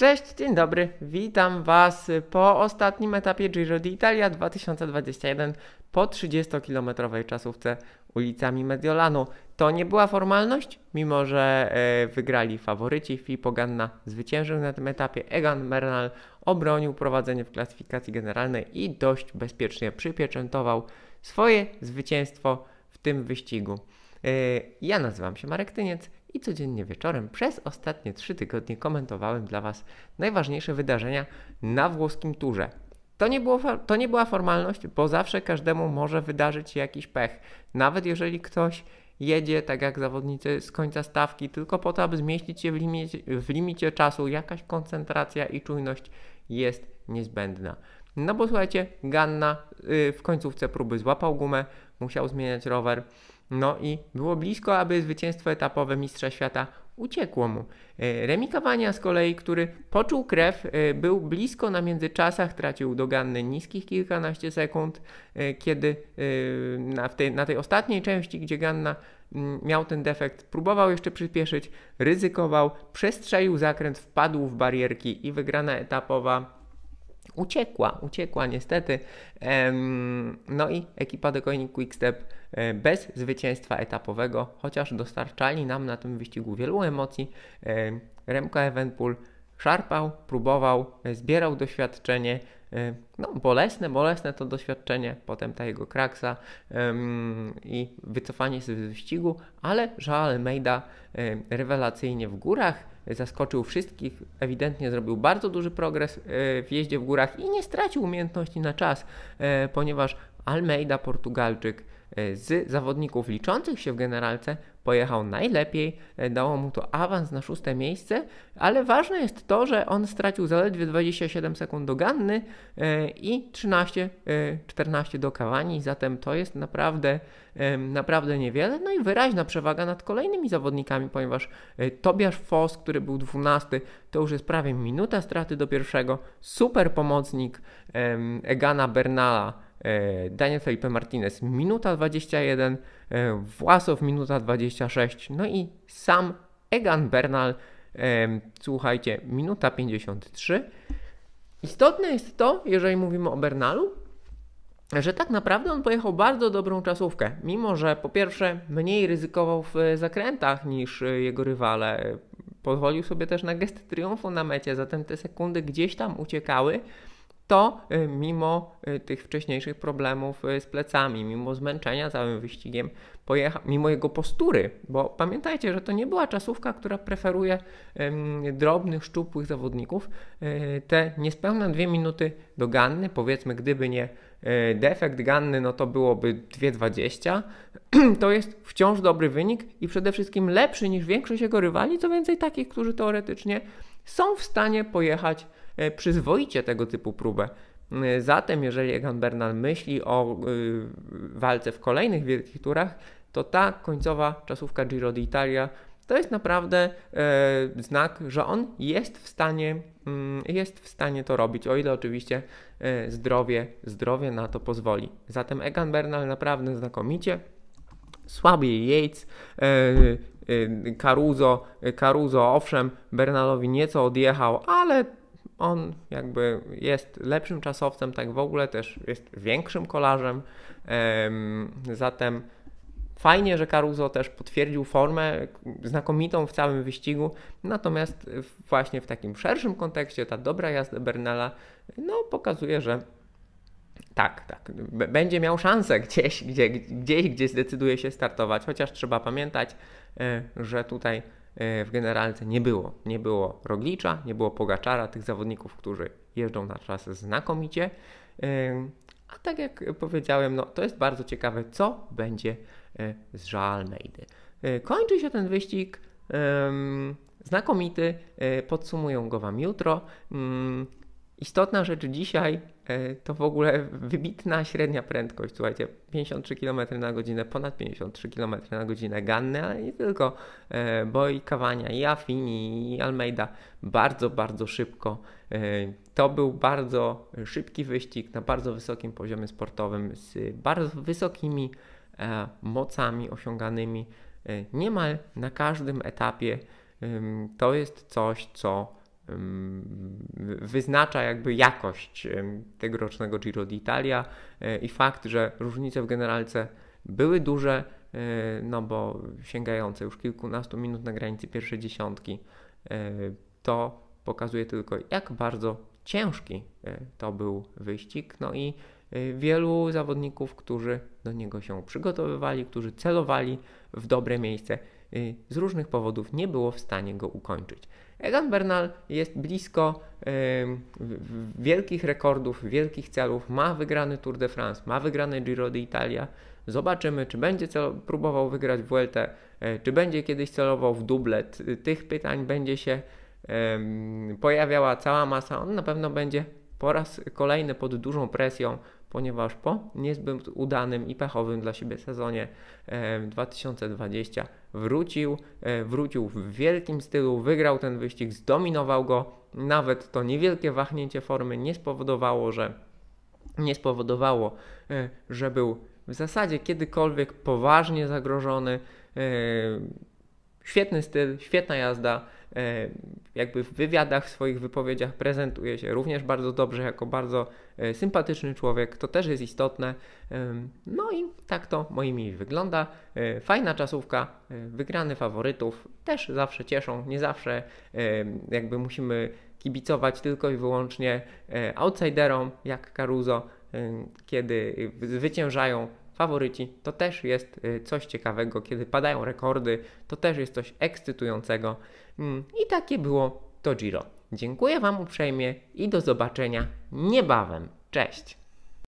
Cześć, dzień dobry. Witam Was po ostatnim etapie Giro d'Italia 2021 po 30-kilometrowej czasówce ulicami Mediolanu. To nie była formalność, mimo że e, wygrali faworyci. Filippo Ganna zwyciężył na tym etapie. Egan Bernal obronił prowadzenie w klasyfikacji generalnej i dość bezpiecznie przypieczętował swoje zwycięstwo w tym wyścigu. E, ja nazywam się Marek Tyniec i codziennie wieczorem przez ostatnie trzy tygodnie komentowałem dla Was najważniejsze wydarzenia na włoskim turze. To nie, było, to nie była formalność, bo zawsze każdemu może wydarzyć się jakiś pech. Nawet jeżeli ktoś jedzie, tak jak zawodnicy z końca stawki, tylko po to, aby zmieścić się w limicie, w limicie czasu, jakaś koncentracja i czujność jest niezbędna. No bo słuchajcie, Ganna yy, w końcówce próby złapał gumę, musiał zmieniać rower. No i było blisko, aby zwycięstwo etapowe Mistrza Świata uciekło mu. E, Remikowania z kolei, który poczuł krew, e, był blisko na międzyczasach, tracił doganny niskich kilkanaście sekund, e, kiedy na, tej, na tej ostatniej części, gdzie Ganna mm, miał ten defekt, próbował jeszcze przyspieszyć, ryzykował, przestrzelił zakręt, wpadł w barierki i wygrana etapowa uciekła, uciekła niestety. No i ekipa Coining Quickstep e, bez zwycięstwa etapowego, chociaż dostarczali nam na tym wyścigu wielu emocji. Remco Evenpool szarpał, próbował, e, zbierał doświadczenie. E, no, bolesne, bolesne to doświadczenie, potem ta jego kraksa i wycofanie się z wyścigu, ale Joao Almeida rewelacyjnie w górach zaskoczył wszystkich, ewidentnie zrobił bardzo duży progres e, w jeździe w górach i nie stracił umiejętności na czas, e, ponieważ Almeida, Portugalczyk, z zawodników liczących się w generalce pojechał najlepiej, dało mu to awans na szóste miejsce, ale ważne jest to, że on stracił zaledwie 27 sekund do Ganny i 13-14 do Kawani, zatem to jest naprawdę naprawdę niewiele. No i wyraźna przewaga nad kolejnymi zawodnikami, ponieważ e, Tobiasz Foss, który był 12, to już jest prawie minuta straty do pierwszego. Super pomocnik Egana Bernala. E, Daniel Felipe Martinez minuta 21, e, Własow minuta 26, no i sam Egan Bernal, słuchajcie, minuta 53. Istotne jest to, jeżeli mówimy o Bernalu, że tak naprawdę on pojechał bardzo dobrą czasówkę, mimo że po pierwsze mniej ryzykował w zakrętach niż jego rywale, pozwolił sobie też na gest triumfu na mecie, zatem te sekundy gdzieś tam uciekały, to y, mimo y, tych wcześniejszych problemów y, z plecami, mimo zmęczenia całym wyścigiem, pojechał, mimo jego postury, bo pamiętajcie, że to nie była czasówka, która preferuje drobnych, szczupłych zawodników. Te niespełna dwie minuty do Ganny, powiedzmy, gdyby nie defekt Ganny, no to byłoby 2,20. To jest wciąż dobry wynik i przede wszystkim lepszy niż większość jego rywali, co więcej takich, którzy teoretycznie są w stanie pojechać E, przyzwoicie tego typu próbę. E, zatem, jeżeli Egan Bernal myśli o e, walce w kolejnych wielkich turach, to ta końcowa czasówka Giro d'Italia to jest naprawdę znak, że on jest w stanie, mm, jest w stanie to robić, o ile oczywiście zdrowie, zdrowie na to pozwoli. Zatem Egan Bernal naprawdę znakomicie. Słabiej Yates, Caruso, Caruso owszem, Bernalowi nieco odjechał, ale on jakby jest lepszym czasowcem, tak w ogóle też jest większym kolarzem. Zatem fajnie, że Caruso też potwierdził formę znakomitą w całym wyścigu. Natomiast właśnie w takim szerszym kontekście ta dobra jazda Bernala no, pokazuje, że tak, tak. Będzie miał szansę gdzieś, gdzie, gdzieś, gdzie zdecyduje się startować, chociaż trzeba pamiętać, e, że tutaj E, w generalce nie było. Nie było Roglicza, nie było Pogaczara, tych zawodników, którzy jeżdżą na czas znakomicie. E, a tak jak powiedziałem, no, to jest bardzo ciekawe, co będzie z Almeidy. Kończy się ten wyścig znakomity, podsumują go Wam jutro. Mm, istotna rzecz dzisiaj E, to w ogóle wybitna średnia prędkość. Słuchajcie, 53 km na godzinę, ponad 53 km na godzinę Ganny, ale nie tylko, e, bo i Kawania, i Affini, i Almeida bardzo, bardzo szybko. E, to był bardzo szybki wyścig na bardzo wysokim poziomie sportowym, z bardzo wysokimi mocami osiąganymi niemal na każdym etapie. To jest coś, co wyznacza jakby jakość tegorocznego Giro d'Italia i fakt, że różnice w generalce były duże, no bo sięgające już kilkunastu minut na granicy pierwszej dziesiątki, to pokazuje tylko, jak bardzo ciężki to był wyścig. No i wielu zawodników, którzy do niego się przygotowywali, którzy celowali w dobre miejsce, z różnych powodów nie było w stanie go ukończyć. Egan Bernal jest blisko wielkich rekordów, wielkich celów, ma wygrany Tour de France, ma wygrany Giro d'Italia. Zobaczymy, czy będzie cel, próbował wygrać Vuelta, e, czy będzie kiedyś celował w dublet. Tych pytań będzie się pojawiała cała masa. On na pewno będzie po raz kolejny pod dużą presją ponieważ po niezbyt udanym i pechowym dla siebie sezonie 2020 wrócił, e, wrócił w wielkim stylu, wygrał ten wyścig, zdominował go. Nawet to niewielkie wahnięcie formy nie spowodowało, że nie spowodowało, e, że był w zasadzie kiedykolwiek poważnie zagrożony. E, świetny styl, świetna jazda. E, jakby w wywiadach, w swoich wypowiedziach prezentuje się również bardzo dobrze, jako bardzo e, sympatyczny człowiek, to też jest istotne. No i tak to moimi wygląda. E, fajna czasówka, wygrany faworytów też zawsze cieszą, nie zawsze jakby musimy kibicować tylko i wyłącznie outsiderom jak Caruso, kiedy zwyciężają faworyci, to też jest y, coś ciekawego, kiedy padają rekordy, to też jest coś ekscytującego. Mm, I takie było to Giro. Dziękuję Wam uprzejmie i do zobaczenia niebawem. Cześć!